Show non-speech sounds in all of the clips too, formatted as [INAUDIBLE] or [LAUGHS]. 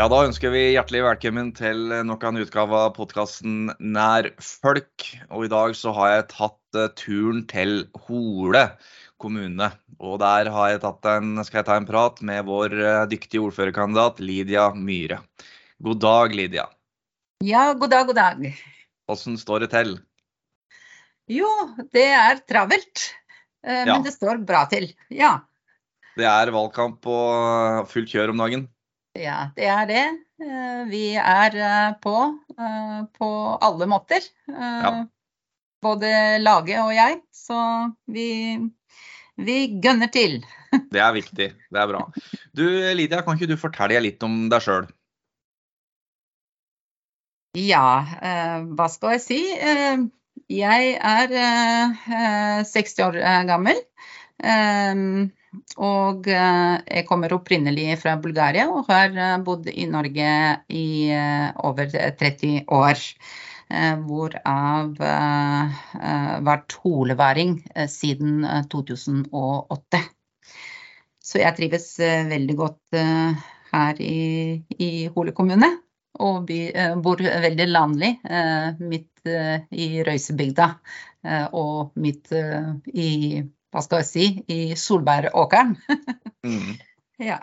Ja, da ønsker vi hjertelig velkommen til nok en utgave av podkasten Nær folk. Og i dag så har jeg tatt eh, turen til Hole kommune. Og der har jeg tatt en, skal jeg ta en prat med vår eh, dyktige ordførerkandidat Lydia Myhre. God dag, Lydia. Ja, god dag, god dag. Åssen står det til? Jo, det er travelt. Men Ja. Det står bra til. Ja. Det er valgkamp og fullt kjør om dagen. Ja, det er det. Eh, Vi er eh, på eh, på alle måter. Ja. Både laget og jeg. Så vi, vi gønner til. [LAUGHS] Det er viktig. Det er bra. Du, Lydia, kan ikke du fortelle litt om deg sjøl? Ja, hva skal jeg si? Jeg er eh, eh, 60 år gammel. Og eh, jeg kommer opprinnelig fra Bulgaria og har eh, bodd i Norge i eh, over 30 år. Hvorav vært holeværing siden eh, 2008. Så jeg trives veldig godt her i, i Hole kommune og by, bor veldig landlig, midt i Røysebygda. og midt i i, hva skal jeg si, i Solbæråkeren. Mm. [LAUGHS] ja.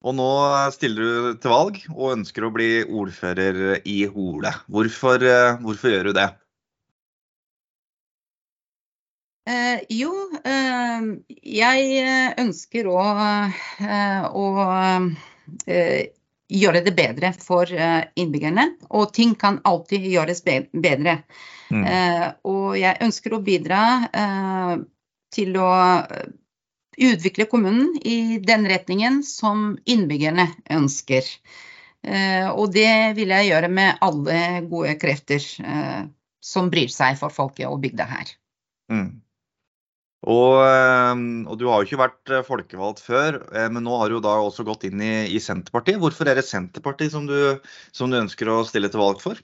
Og nå stiller du til valg og ønsker å bli ordfører i Hole. Hvorfor, eh, hvorfor gjør du det? Eh, jo, eh, jeg eh, ønsker å, eh, å eh, gjøre det bedre for eh, innbyggerne. Og ting kan alltid gjøres bedre. Mm. Eh, og jeg ønsker å bidra eh, til å utvikle kommunen i den retningen som innbyggerne ønsker. Og det vil jeg gjøre med alle gode krefter som bryr seg for folket og bygda her. Mm. Og, eh, og du har jo ikke vært eh, folkevalgt før, eh, men nå har du da også gått inn i, i Senterpartiet. Hvorfor er det Senterpartiet som du, som du ønsker å stille til valg for?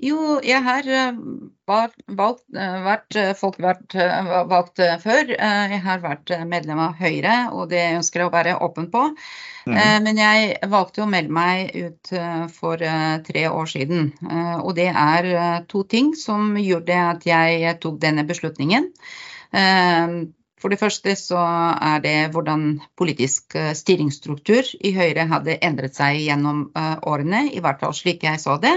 Jo, jeg har valgt, valgt, eh, vært eh, folkevalgt eh, valgt eh, før. Eh, Jeg har vært eh, medlem av Høyre, og det ønsker jeg å være åpen på. Mm. Eh, Men jeg valgte å melde meg ut eh, for eh, tre år siden. Eh, Og det er eh, to ting som gjorde at jeg tok denne beslutningen. Eh, For det første så er det hvordan politisk eh, styringsstruktur i Høyre hadde endret seg gjennom eh, årene, i hvert fall slik jeg så det.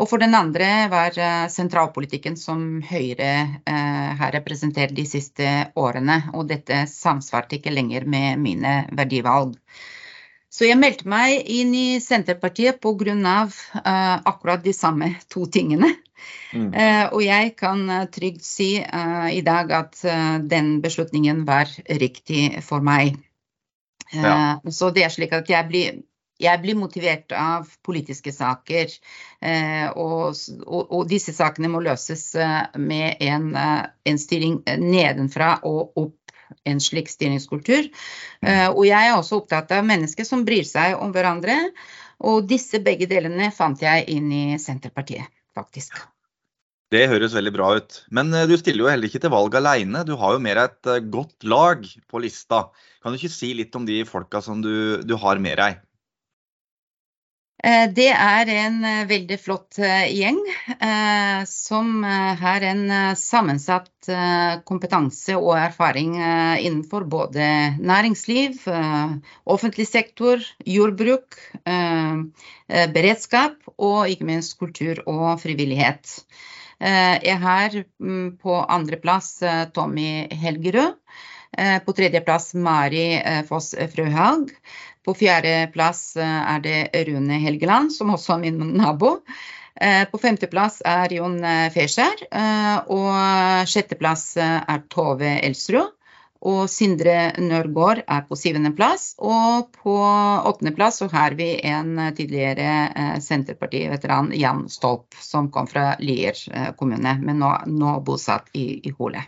Og for den andre var eh, sentralpolitikken som Høyre har representert de siste årene. Og dette samsvarte ikke lenger med mine verdivalg. Så jeg meldte meg inn i Senterpartiet pga. Uh, akkurat de samme to tingene. Mm. Uh, og jeg kan eh, trygt si uh, i dag at uh, den beslutningen var riktig for meg. Eh, Ja. Så det er slik at jeg blir, jeg blir motivert av politiske saker. eh, og, og, og disse sakene må løses eh, med en, eh, en styring nedenfra og opp. En slik styringskultur. Eh, og jeg er også opptatt av mennesker som bryr seg om hverandre. Og disse begge delene fant jeg inn i Senterpartiet, faktisk. Det høres veldig bra ut. Men eh, du stiller jo heller ikke til valg alene. Du har jo mer et eh, godt lag på lista. Kan du ikke si litt om de folka som du, du har med deg? Eh, Det er en eh, veldig flott eh, gjeng som har en sammensatt kompetanse og erfaring innenfor både næringsliv, offentlig sektor, jordbruk, beredskap og ikke minst kultur og frivillighet. Jeg har mm, på andreplass Tommy Helgerød. På tredjeplass Mari Foss Frøhaug. På fjerdeplass er det Rune Helgeland, som også er min nabo. Eh, På femteplass er Jon eh, Feskjær. eh, Og sjetteplass eh, er Tove Elsrud. Og Sindre Nørgaard er på syvendeplass. Og på åttendeplass så har vi en eh, tidligere eh, Senterparti-veteran, Jan Stolp, som kom fra Lier eh, kommune, men nå, nå bosatt i, i Hole.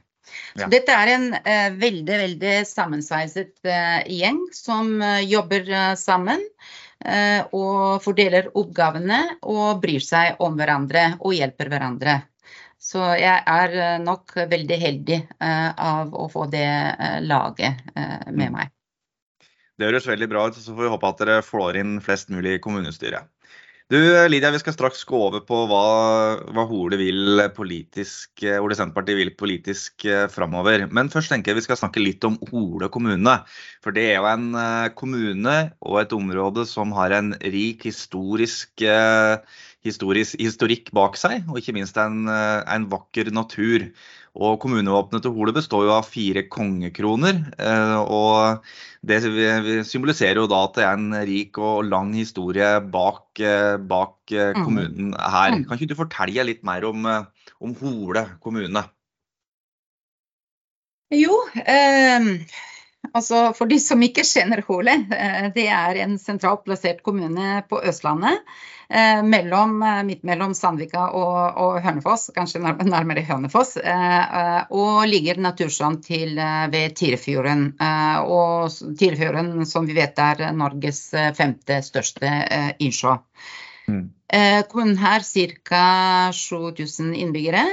Ja. Dette er en eh, veldig, veldig sammensveiset eh, gjeng som eh, jobber eh, sammen. eh, og fordeler oppgavene og bryr seg om hverandre og hjelper hverandre. Så jeg er eh, nok veldig heldig eh, av å få det laget eh, med meg. Det høres veldig bra ut, så får vi håpe at dere får inn flest mulig i kommunestyret. Du Lydia, vi skal straks gå over på hva, hva Hole vil politisk, Ole Senterpartiet vil politisk eh, framover. Men først tenker jeg vi skal snakke litt om Hole kommune. For det er jo en eh, kommune og et område som har en rik historisk, eh, historisk historikk bak seg, og ikke minst en, en vakker natur. Og Kommunevåpenet til Hole består jo av fire kongekroner. Eh, og Det symboliserer jo da at det er en rik og lang historie bak, eh, bak eh, mm. kommunen her. Mm. Kan ikke du fortelle litt mer om, om Hole kommune? Jo, eh, altså for de som ikke kjenner Hole. Det er en sentralt plassert kommune på Østlandet. Eh, mellom, eh, midt mellom Sandvika og, og Hønefoss, kanskje nærmere Hønefoss, eh, og ligger naturskjønt til ved Tirefjorden. Og Tirefjorden, som vi vet, er Norges femte største innsjø. Mm. Kommunen har ca. 7000 innbyggere,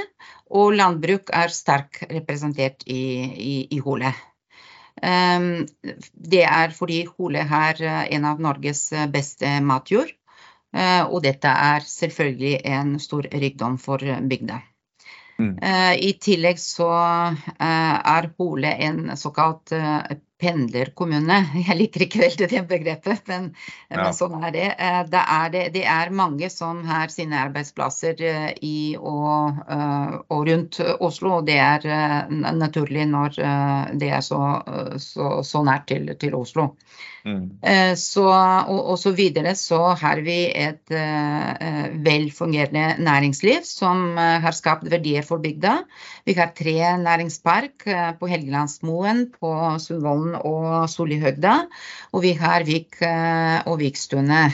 og landbruk er sterkt representert i, i, i Hole. Det er fordi Hole er en av Norges beste matjord. Eh, og dette er selvfølgelig en stor rikdom for bygda. Mm. Eh, I tillegg så eh, er Hole en såkalt pendlerkommune. Jeg liker ikke veldig det begrepet, men, ja. men sånn er det. Eh, det er, det. det er, mange som har sine arbeidsplasser eh, i og, eh, og rundt Oslo. Og det er naturlig når det er så, så, så nært til, til Oslo. Mm. Så, og, og, så videre så har vi et uh, velfungerende næringsliv som har skapt verdier for bygda. Vi har tre næringspark på Helgelandsmoen, på Sundvolden og Solihøgda. Og vi har Vik eh, og Vikstune.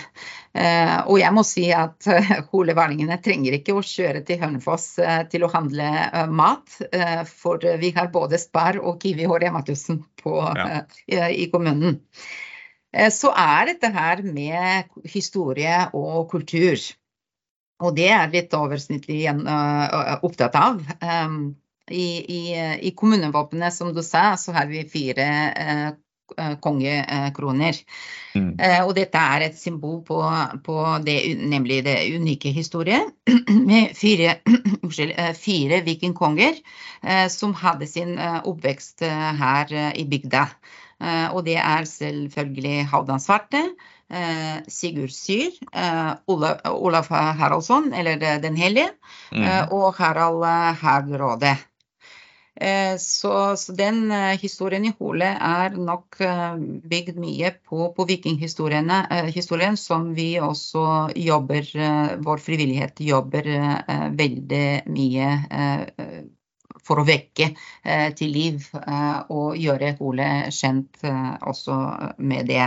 Eh, og jeg må si at eh, holeverningene trenger ikke å kjøre til Hønefoss til å handle mat, for vi har både Spar og Kiwi og Rema 1000 ja. i kommunen. Så er dette her med historie og kultur. Og det er litt oversnittlig opptatt av. I, i, i kommunevåpenet, som du sa, så har vi fire eh, eh kongekroner. Mm. Eh, og dette er et symbol på, på det, nemlig det unike historiet [CLEARS THROAT] med fire, [CLEARS THROAT] eh, fire vikingkonger eh, som hadde sin eh, oppvekst her i bygda. og det er selvfølgelig Halvdan Svarte. Sigurd Syr, Olaf, Haraldsson, eller Den hellige, mm. og Harald Hardråde. Eh, så, så, den uh, historien i Hole er nok uh, bygd mye på, på vikinghistorien, som vi også jobber Vår frivillighet jobber veldig mye for å vekke til liv og gjøre Hole kjent også med det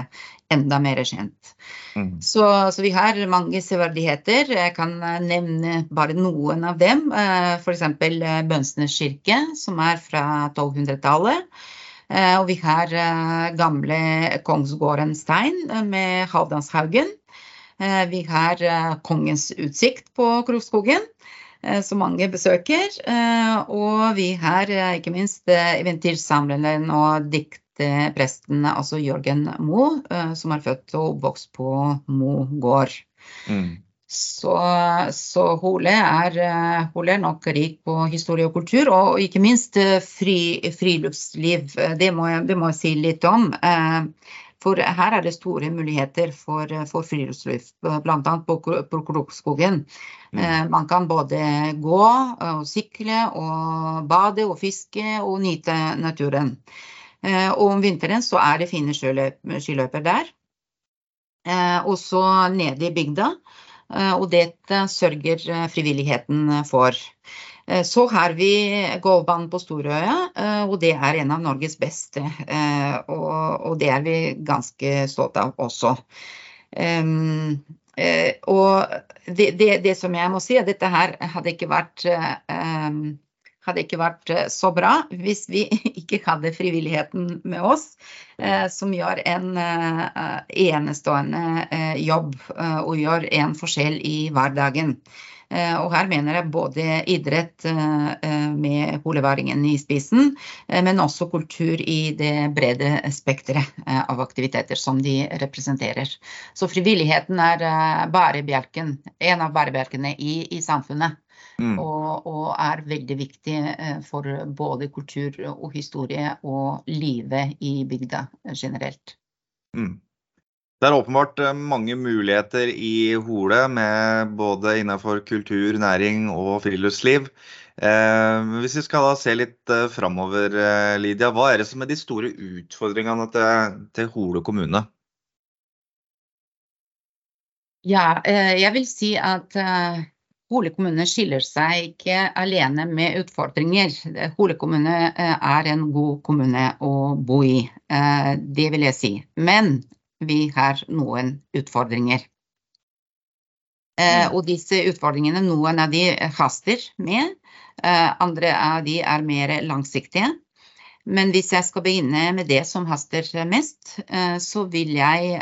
enda mer kjent. Mm. Så, så, vi har mange severdigheter. Jeg kan eh, nevne bare noen av dem. Eh, F.eks. Eh, Bønsnes kirke, som er fra 1200-tallet. Og vi har gamle Kongsgården stein med Halvdalshaugen. Vi har Kongens utsikt på Krokskogen som mange besøker. Og vi har ikke minst eventyrsamleren og diktpresten, altså Jørgen Moe, eh, som er født og oppvokst på Mo gård. Mm. Så, så Hole, er, eh, Hole, er, nok rik på historie og kultur, og ikke minst eh, fri, friluftsliv. Det må, jeg, det må, jeg, si litt om. For her er det store muligheter for, for friluftsliv, bl.a. på, på Krokskogen. Mm. Man kan både gå, og sykle, og bade og fiske og nyte naturen. Eh, og om vinteren så er det fine skiløyper der. Eh, og så nede i bygda. Eh, og dette sørger frivilligheten for. Så har vi golfbanen på Storøya, og det er en av Norges beste. Og det er vi ganske stolte av også. Og det, det, det, som jeg må si, er at dette her hadde ikke vært hadde ikke vært så bra hvis vi [LAUGHS] ikke hadde frivilligheten med oss, som gjør en enestående jobb og gjør en forskjell i hverdagen. Eh, og her mener jeg både idrett eh, med holeværingen i spissen, eh, men også kultur i det brede spekteret av aktiviteter som de representerer. Så frivilligheten er bærebjelken, en av bærebjelkene i, i samfunnet. Mm. Og, og, er veldig viktig for både kultur og historie og livet i bygda generelt. Mm. Det er åpenbart eh, mange muligheter i Hole, med både innenfor kultur, næring og friluftsliv. Eh, hvis vi skal da se litt eh, framover, eh, Lydia, hva er det som er de store utfordringene til, til Hole kommune? Ja, jeg vil si at Hole kommune skiller seg ikke alene med utfordringer. Hole kommune er en god kommune å bo i, det vil jeg si. Men vi har noen utfordringer. Eh, og disse utfordringene, noen av de haster med, eh, andre av de er mer langsiktige. Men hvis jeg skal begynne med det som haster mest, eh, så vil jeg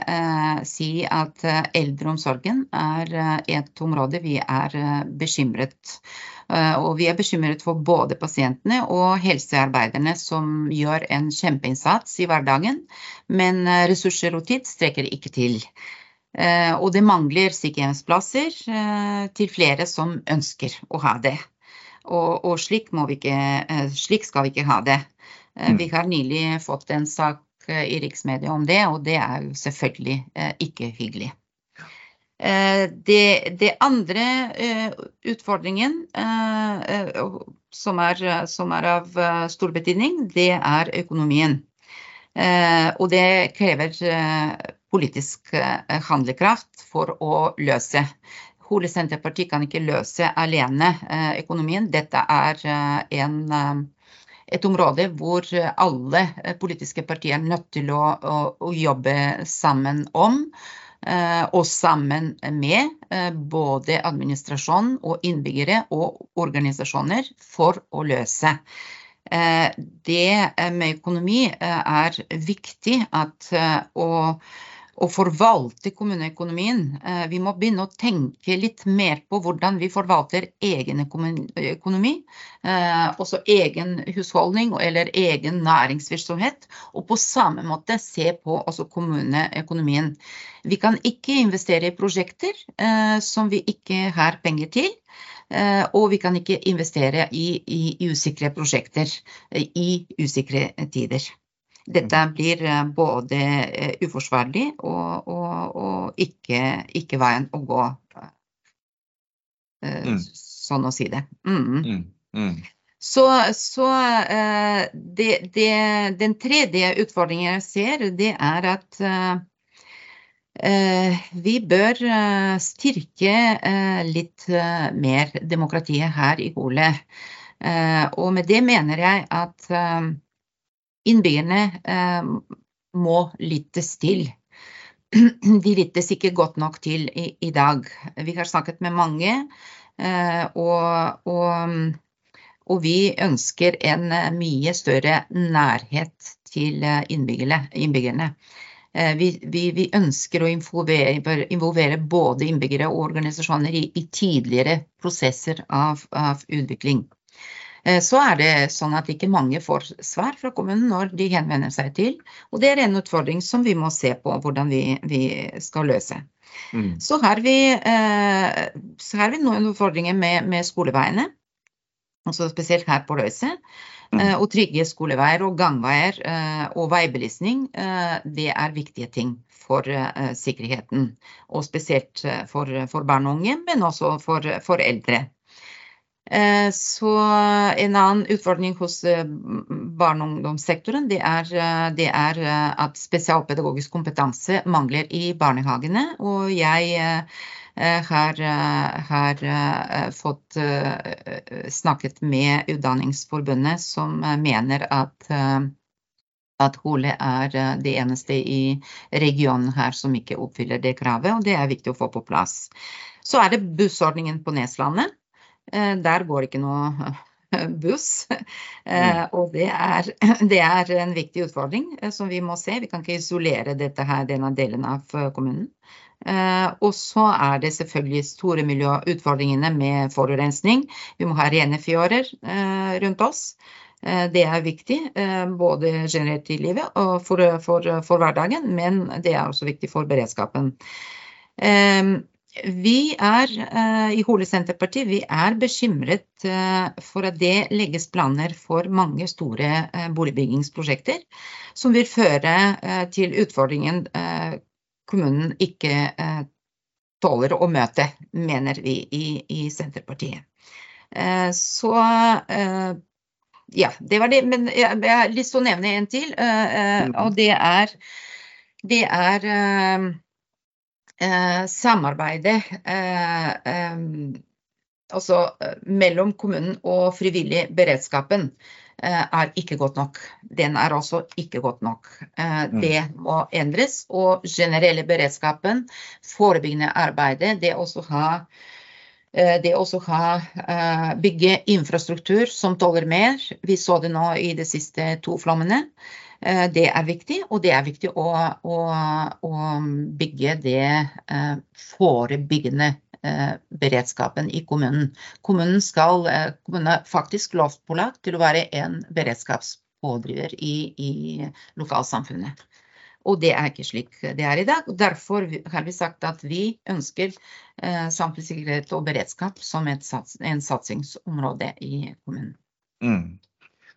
si at eldreomsorgen er et område vi er bekymret og vi er bekymret for både pasientene og helsearbeiderne som gjør en kjempeinnsats i hverdagen, men ressurser og tid strekker ikke til. Og det mangler sykehjemsplasser til flere som ønsker å ha det. Og, og slik, ikke, slik skal vi ikke ha det. Mm. Vi har nylig fått en sak eh, i riksmedia om det, og det er jo selvfølgelig eh, ikke hyggelig. Eh, det, det andre utfordringen som er, som er, av stor betydning, det er økonomien. Og det krever politisk handlekraft for å løse. Hole Senterparti kan ikke løse alene økonomien. Dette er en et område hvor alle politiske partier er nødt til å, å, å jobbe sammen om. Eh, og sammen med eh, både administrasjon og innbyggere og organisasjoner for å løse. Eh, det med økonomi er viktig at å å forvalte kommuneøkonomien. Eh, vi må begynne å tenke litt mer på hvordan vi forvalter egen økonomi. Eh, også egen husholdning eller egen næringsvirksomhet. Og på samme måte se på kommuneøkonomien. Vi kan ikke investere i prosjekter eh, som vi ikke har penger til. Og vi kan ikke investere i, i usikre prosjekter i usikre tider. Dette blir eh, både eh, uforsvarlig og, og, og ikke, ikke, veien å gå, eh, mm. sånn å si det. Mm. Mm. mm. Så, så det, det, den tredje utfordringen jeg ser, det er at vi bør styrke litt mer demokratiet her i Hole. Og med det mener jeg at innbyggerne eh, må lyttes til. [CLEARS THROAT] De lyttes ikke godt nok til i, i dag. Vi har snakket med mange, eh, og, og, og, vi ønsker en mye større nærhet til innbyggerne. innbyggerne. Eh, vi, vi, vi, ønsker å involvere, involvere, både innbyggere og organisasjoner i, i tidligere prosesser av, av utvikling. Eh, så er det sånn at ikke mange får svar fra kommunen når de henvender seg til. Og det er en utfordring som vi må se på hvordan vi, vi skal løse. Mm. Så, har vi, eh, så, har vi, noen utfordringer med, med skoleveiene, altså spesielt her på Løyse. Mm. Eh, og trygge skoleveier og gangveier og veibelysning, det er viktige ting for sikkerheten. Og spesielt for, for barn og unge, men også for, for eldre. Eh, så en annen utfordring hos eh, barne- og ungdomssektoren det er, eh, det er, at spesialpedagogisk kompetanse mangler i barnehagene. Og jeg har, har fått snakket med Utdanningsforbundet, som mener at at Hole er det eneste i regionen her som ikke oppfyller det kravet, og det er viktig å få på plass. Så er det bussordningen på Neslandet. Eh, der går det ikke noe buss. Mm. Og det er, [CLEARS THROAT] det er, en viktig utfordring som vi må se. Vi kan ikke isolere dette her, denne delen av kommunen. Og så er det selvfølgelig store miljøutfordringene med forurensning. Vi må ha rene fjorder rundt oss. Det er viktig, både generelt i livet og for, for, for hverdagen, men det er også viktig for beredskapen. Vi er uh, i Hole Senterparti vi er bekymret uh, for at det legges planer for mange store uh, boligbyggingsprosjekter som vil føre til utfordringen kommunen ikke tåler å møte, mener vi i, i Senterpartiet. så ja, det var det. Men jeg, jeg har lyst til å nevne en til, mm. og det er, det er eh, samarbeidet eh, eh, altså, mellom kommunen og frivillig beredskapen eh, er ikke godt nok. Den er også ikke godt nok. Eh, mm. Det må endres. Og generelle beredskapen, forebyggende arbeidet, det også ha det også ha bygge infrastruktur som tåler mer. Vi så det nå i de siste to flommene. Eh, det er viktig, og det er viktig å, å, å bygge det eh, forebyggende eh, beredskapen i kommunen. Kommunen, skal, kommunen er faktisk lovpålagt til å være en beredskapspådriver i, i lokalsamfunnet. Og det er ikke slik det er i dag. og Derfor har vi sagt at vi ønsker eh, samfunnssikkerhet og beredskap som et sats, en satsingsområde i kommunen. Mm.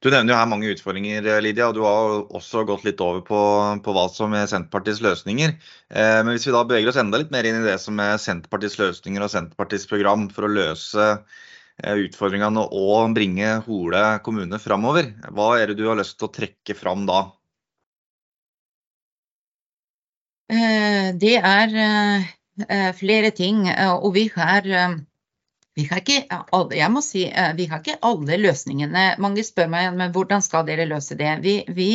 Du nevner jo her mange utfordringer, Lydia, og du har også gått litt over på, på hva som er Senterpartiets løsninger. Eh, men hvis vi da beveger oss enda litt mer inn i det som er Senterpartiets løsninger og Senterpartiets program for å løse eh, utfordringene og bringe Hole kommune framover, hva er det du har lyst til å trekke fram da? Eh, det er eh, flere ting, og vi har vi har ikke alle, jeg må si, eh, vi har ikke alle løsningene. Mange spør meg men hvordan skal dere løse det. Vi, vi,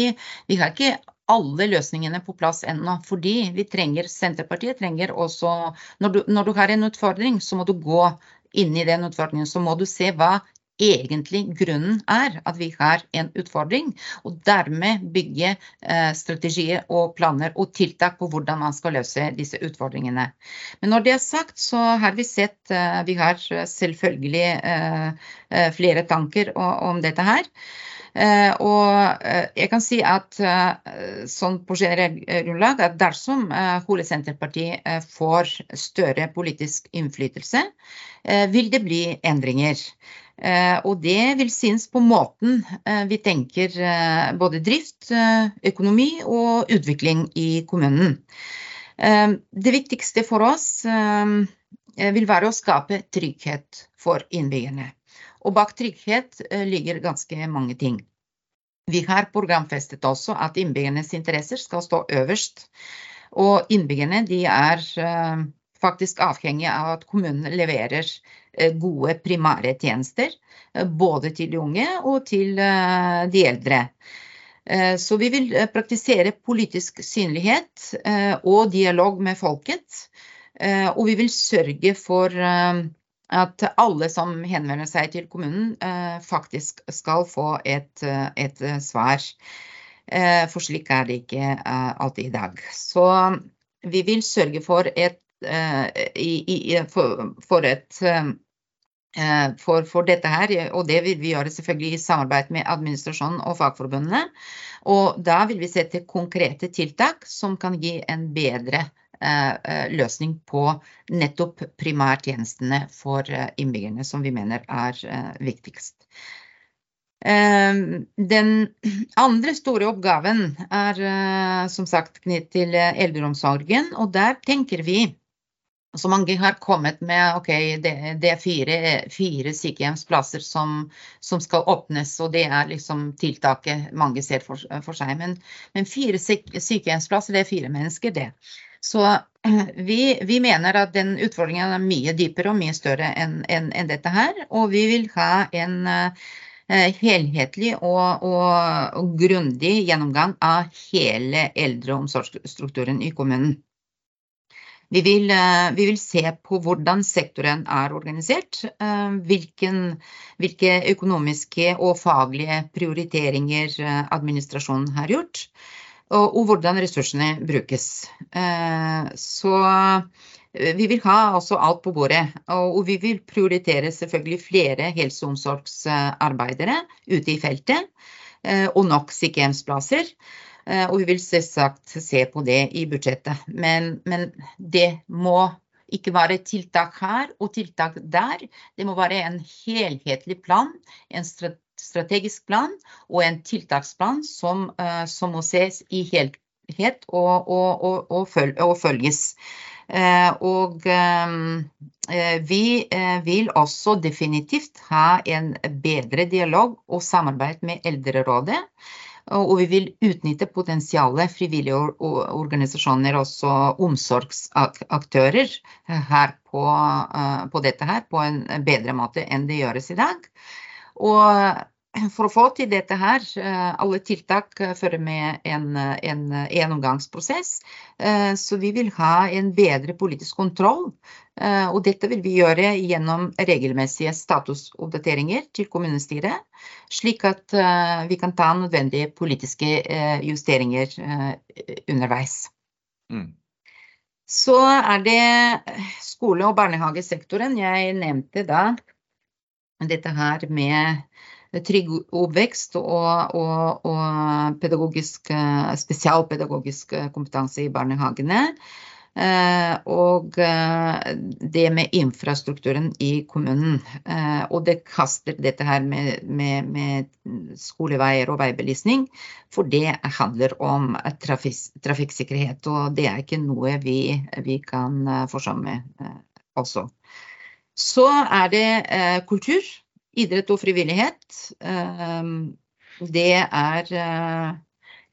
vi har ikke alle løsningene på plass ennå. Fordi vi trenger, Senterpartiet trenger også når du, når du har en utfordring, så må du gå inn i den utfordringen. Så må du se hva egentlig grunnen er at vi har en utfordring, og dermed bygge eh, strategier og planer og tiltak på hvordan man skal løse disse utfordringene. Men når det er sagt, så har vi sett eh, Vi har selvfølgelig eh, flere tanker om dette her. Og jeg kan si at sånn på generelt grunnlag at dersom Hole Senterparti får større politisk innflytelse, vil det bli endringer. Eh, og det vil synes på måten eh, vi tenker eh, både drift, økonomi og utvikling i kommunen. Det viktigste for oss vil være å skape trygghet for innbyggerne. Og bak trygghet ligger ganske mange ting. Vi har programfestet også at innbyggernes interesser skal stå øverst. Og innbyggerne er faktisk avhengig av at kommunen leverer gode primære tjenester. Eh, både til de unge og til eh, de eldre. Så vi vil praktisere politisk synlighet og dialog med folket. Og vi vil sørge for at alle som henvender seg til kommunen, faktisk skal få et, et svar. For slik er det ikke alltid i dag. Så vi vil sørge for et Eh, for, et, eh, for, for, dette her, og det vil vi gjøre selvfølgelig i samarbeid med administrasjonen og fagforbundene. Og da vil vi sette konkrete tiltak som kan gi en bedre eh, løsning på nettopp primærtjenestene for innbyggerne, som vi mener er viktigst. Den andre store oppgaven er som sagt knyttet til eldreomsorgen, og der tenker vi så mange har kommet med ok, det, det er fire, fire sykehjemsplasser som, som, skal åpnes, og det er liksom tiltaket mange ser for, for seg. Men, men, fire sykehjemsplasser, det er fire mennesker, det. Så [CLEARS THROAT] vi, vi, mener at den utfordringen er mye dypere og mye større enn en, en dette her. Og vi vil ha en uh, helhetlig og, og, og grundig gjennomgang av hele eldreomsorgsstrukturen i kommunen. Vi vil, vi vil, se på hvordan sektoren er organisert, hvilken, hvilke økonomiske og faglige prioriteringer administrasjonen har gjort, og, og hvordan ressursene brukes. Så vi vil ha også alt på bordet, og vi vil prioritere selvfølgelig flere helse- og omsorgsarbeidere ute i feltet, og nok sykehjemsplasser. Eh, og vi vil selvsagt se på det i budsjettet. Men, men, det må ikke være tiltak her og tiltak der. Det må være en helhetlig plan, en strategisk plan og en tiltaksplan som, eh, som må ses i helhet og, og, og, og følges. Eh, og vi vil også definitivt ha en bedre dialog og samarbeid med Eldrerådet. Og vi vil utnytte potensialet frivillige organisasjoner, også omsorgsaktører, her på, eh, på, dette her på en bedre måte enn det gjøres i dag. Og for å få til dette her, eh, alle tiltak fører med en, en gjennomgangsprosess. Eh, så vi vil ha en bedre politisk kontroll. Eh, og dette vil vi gjøre gjennom regelmessige statusoppdateringer til kommunestyret, slik at vi kan ta nødvendige politiske justeringer underveis. Mm. Så er det skole- og barnehagesektoren. Jeg nevnte da dette her med trygg oppvekst og, og, og pedagogisk, spesialpedagogisk kompetanse i barnehagene. Eh, og eh, det med infrastrukturen i kommunen. Eh, og det kaster dette her med, med, med skoleveier og veibelysning, for det handler om trafikksikkerhet. Og det er ikke noe vi, vi kan forsømme også. Så er det kultur idrett og frivillighet, ehm, det er, eh,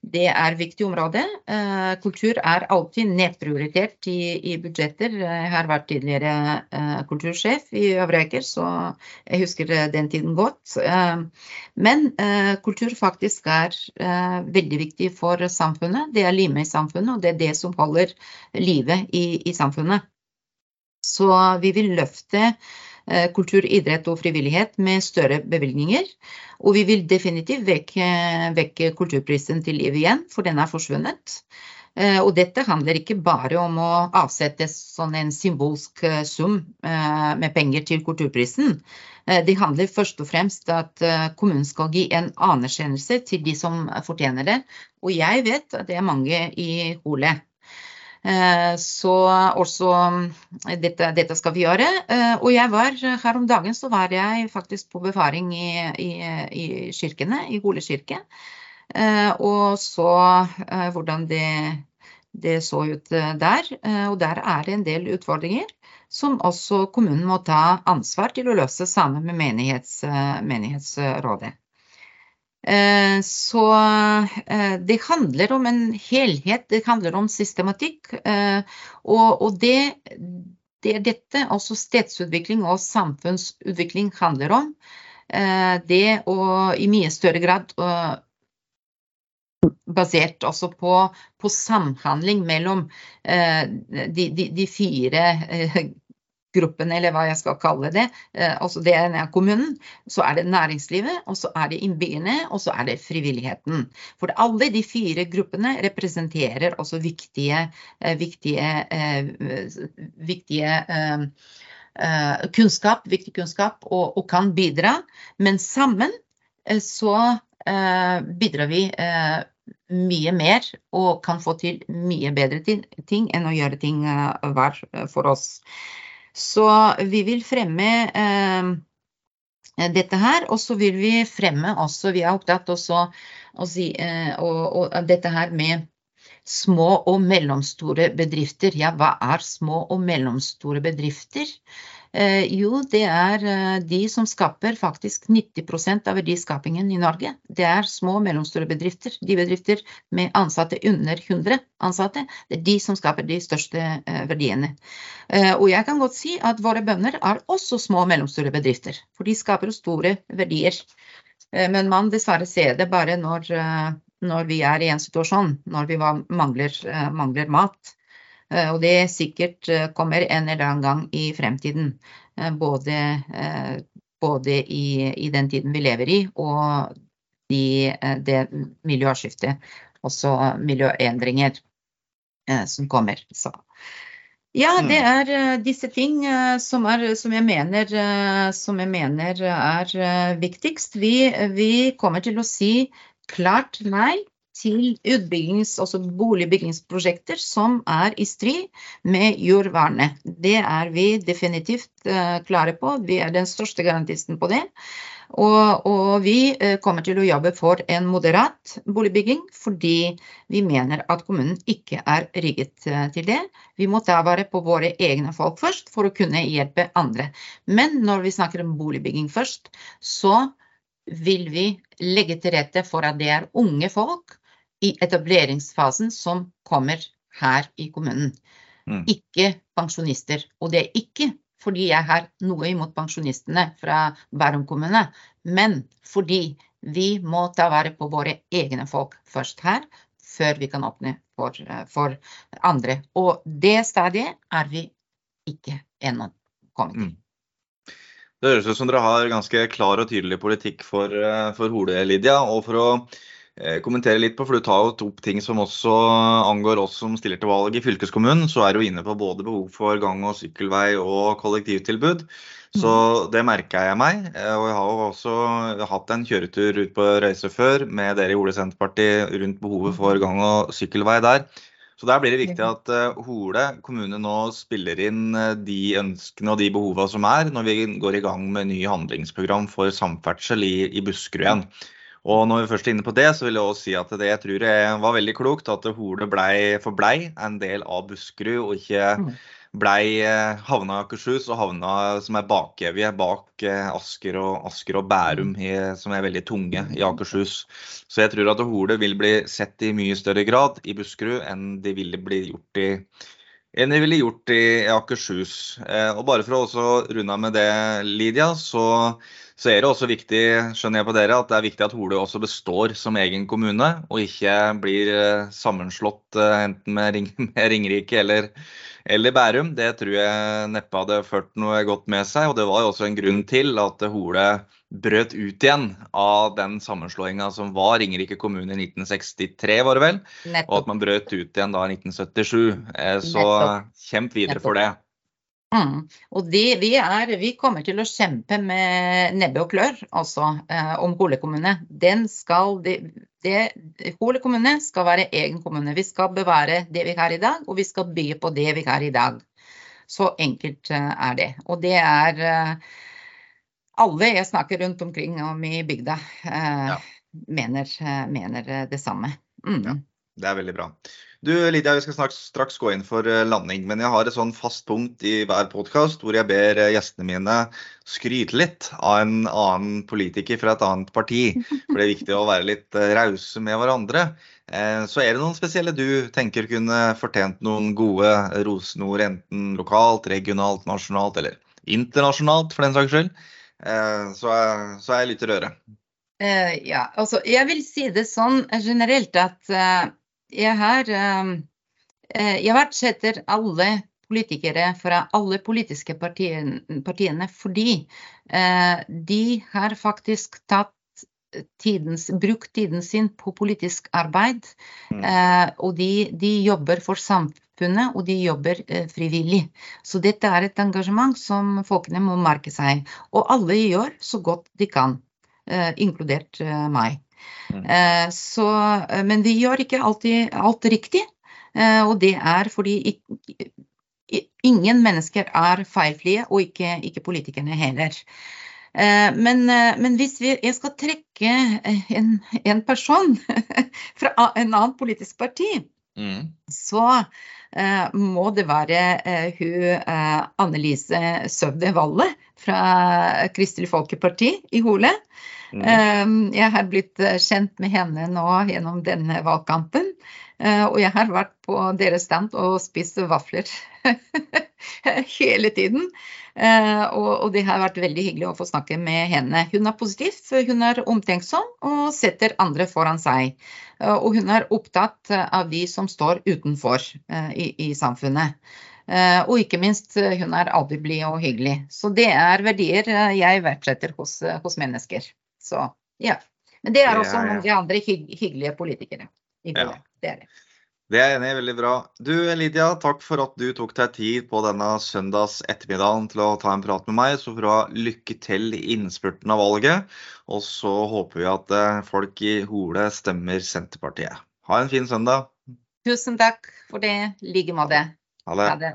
det er viktig område. Eh, kultur er alltid nedprioritert i, i, budsjetter. Jeg har vært tidligere eh, kultursjef i Øvre Eiker, så jeg husker den tiden godt. Ehm, men kultur faktisk er veldig viktig for samfunnet. Det er limet i samfunnet, og det er det som holder livet i, i samfunnet. Så vi vil løfte kultur, idrett og frivillighet med større bevilgninger. Og vi vil definitivt vekke, vekke kulturprisen til liv igjen, for den er forsvunnet. Eh, og dette handler ikke bare om å avsette sånn en symbolsk eh, sum med penger til kulturprisen. Det handler først og fremst at kommunen skal gi en anerkjennelse til de som fortjener det. Og jeg vet at det er mange i Hole Eh, så også eh, dette, dette, skal vi gjøre. Eh, og jeg var her om dagen så var jeg faktisk på befaring i, i, i kirkene, i Hole kirke. Og så hvordan det, det, så ut der. Og der er det en del utfordringer som også kommunen må ta ansvar til å løse sammen med menighets, menighetsrådet. Eh, så eh, det handler om en helhet, det handler om systematikk. Eh, og det, det er dette også stedsutvikling og samfunnsutvikling handler om. Det å i mye større grad basert også på, på samhandling mellom de, de, de fire gruppen, eller hva jeg skal kalle det. Eh, altså det er kommunen, så er det næringslivet, og så er det innbyggerne, og så er det frivilligheten. For alle de fire gruppene representerer også viktige, eh, viktige, eh, viktige kunnskap, viktig kunnskap, og, og, kan bidra. Men sammen så bidrar vi mye mer og kan få til mye bedre ting enn å gjøre ting hver for oss. Så vi vil fremme eh, dette her, og så vil vi fremme også Vi er opptatt også å si eh, dette her med små og mellomstore bedrifter. Ja, hva er små og mellomstore bedrifter? Eh, jo, det er eh, de som skaper faktisk 90% av verdiskapingen i Norge. Det er små og mellomstore bedrifter. De bedrifter med ansatte under 100 ansatte. Det er de som skaper de største eh, verdiene. Og jeg kan godt si at våre bønder er også små og mellomstore bedrifter. For de skaper store verdier. Men man dessverre ser det bare når, når vi er i en situasjon når vi mangler, mangler mat. Og det sikkert kommer en eller annen gang i fremtiden. Både, både i, i, den tiden vi lever i, og de, det miljøskiftet. Også miljøendringer som kommer. Så ja, det mm. er uh, disse ting som, er, som, jeg mener, som, jeg mener, er viktigst. Vi, vi, kommer til å si klart nei til utbyggings, altså boligbyggingsprosjekter som er i strid med jordvernet. Det er vi definitivt klare på. Vi er den største garantisten på det. Og, og, vi eh, kommer til å jobbe for en moderat boligbygging, fordi vi mener at kommunen ikke er rigget eh, til det. Vi må ta vare på våre egne folk først for å kunne hjelpe andre. Men når vi snakker om boligbygging først, så vil vi legge til rette for at det er unge folk i etableringsfasen som kommer her i kommunen. Mm. Ikke pensjonister. Og det er ikke fordi jeg har noe imot pensjonistene fra Bærum kommune, men fordi vi må ta vare på våre egne folk først her, før vi kan åpne for, for andre. Og det stadiet er vi ikke ennå kommet til. Mm. Det høres ut som dere har ganske klar og tydelig politikk for, for Hole, Lydia. Og for å Eh, kommentere litt på, for du tar jo opp ting som også angår oss som stiller til valg i fylkeskommunen. Så er du inne på både behov for gang- og sykkelvei og kollektivtilbud. Så mm. det merker jeg meg. Eh, og jeg har jo også hatt en kjøretur ut på Røyse før med dere i Ole Senterparti rundt behovet for gang- og sykkelvei der. Så der blir det viktig at eh, Hole kommune nå spiller inn de ønskene og de behovene som er, når vi går i gang med ny handlingsprogram for samferdsel i, i Buskerud igjen. Og når vi først er inne på det, så vil jeg også si at det jeg tror jeg var veldig klokt, at Hole blei forblei en del av Buskerud, og ikke mm. blei eh, havna i Akershus og havna som er bakevje bak eh, Asker og, Asker og Bærum, i, som er veldig tunge i Akershus. Så jeg tror at Hole vil bli sett i mye større grad i Buskerud enn de ville bli gjort i enn de ville gjort i Akershus. Eh, og bare for å runde av med det, Lydia, så så er det også viktig skjønner jeg på dere, at det er viktig at Hole også består som egen kommune, og ikke blir eh, sammenslått eh, enten med, Ring, [LAUGHS] med Ringerike eller, eller, Bærum. Det tror jeg neppe hadde ført noe godt med seg. og Det var jo også en grunn til at Hole brøt ut igjen av den sammenslåinga som var Ringerike kommune i 1963, var det vel? Nettopp. Og at man brøt ut igjen da i 1977. Så så kjemp videre Nettopp. for det. Mm. Og de, vi, er, vi, kommer til å kjempe med nebbe og klør altså, eh, om Hole kommune. Den skal, de, de, Hole kommune skal være egen kommune. Vi skal bevare det vi har i dag, og vi skal bygge på det vi har i dag. Så enkelt eh, er det. Og det er eh, alle jeg snakker rundt omkring om i bygda, eh, ja. mener, eh, mener, det samme. Mm. Ja, det er veldig bra. Du Lydia, vi skal straks, straks gå inn for eh, landing, men jeg har et sånn fast punkt i hver podkast hvor jeg ber eh, gjestene mine skryte litt av en annen politiker fra et annet parti. [LAUGHS] For det er viktig å være litt eh, rause med hverandre. Så er det noen spesielle du tenker kunne fortjent noen gode rosenord, enten lokalt, regionalt, nasjonalt eller internasjonalt, for den saks skyld? Så, så er jeg litt i røret. Ja, altså jeg vil si det sånn generelt at jeg har, ehm, eh, jeg verdsetter alle politikere fra alle politiske partiene, partiene fordi eh, de har faktisk tatt tidens, brukt tiden sin på politisk arbeid. Mm. Eh, og de, de, jobber for samfunnet, og de jobber frivillig. Så dette er et engasjement som folkene må merke seg. Og alle gjør så godt de kan, inkludert meg. Mm. Eh, så, eh, men vi gjør ikke alltid alt riktig. Eh, og det er fordi ingen mennesker er feilfrie, og ikke, ikke politikerne heller. Men, men, hvis vi, jeg skal trekke en, en person [LAUGHS] fra en annen politisk parti, mm. så uh, må det være uh, hun uh, Annelise Søvde Valle fra Kristelig Folkeparti i Hole. Mm. Jeg har blitt eh, kjent med henne nå gjennom denne valgkampen. Eh, og jeg har vært på deres stand og spist vafler. [LAUGHS] hele tiden. Eh, og, det har vært veldig hyggelig å få snakke med henne. Hun er positiv, hun er omtenksom og setter andre foran seg. Eh, og hun er opptatt av de som står utenfor i, i samfunnet. Og ikke minst, hun er aldri blid og hyggelig. Så det er verdier jeg verdsetter hos, hos mennesker. Så ja. Men det er også noen av de andre hyggelige politikere. Ja. Det er det. Det er jeg enig i. Veldig bra. Du Lydia, takk for at du tok deg tid på denne søndags ettermiddagen til å ta en prat med meg. Så får du ha lykke til i innspurten av valget. Og så håper vi at eh, folk i Hole stemmer Senterpartiet. Ha en fin søndag. Tusen takk for det. I like måte. Ha det. Ha det.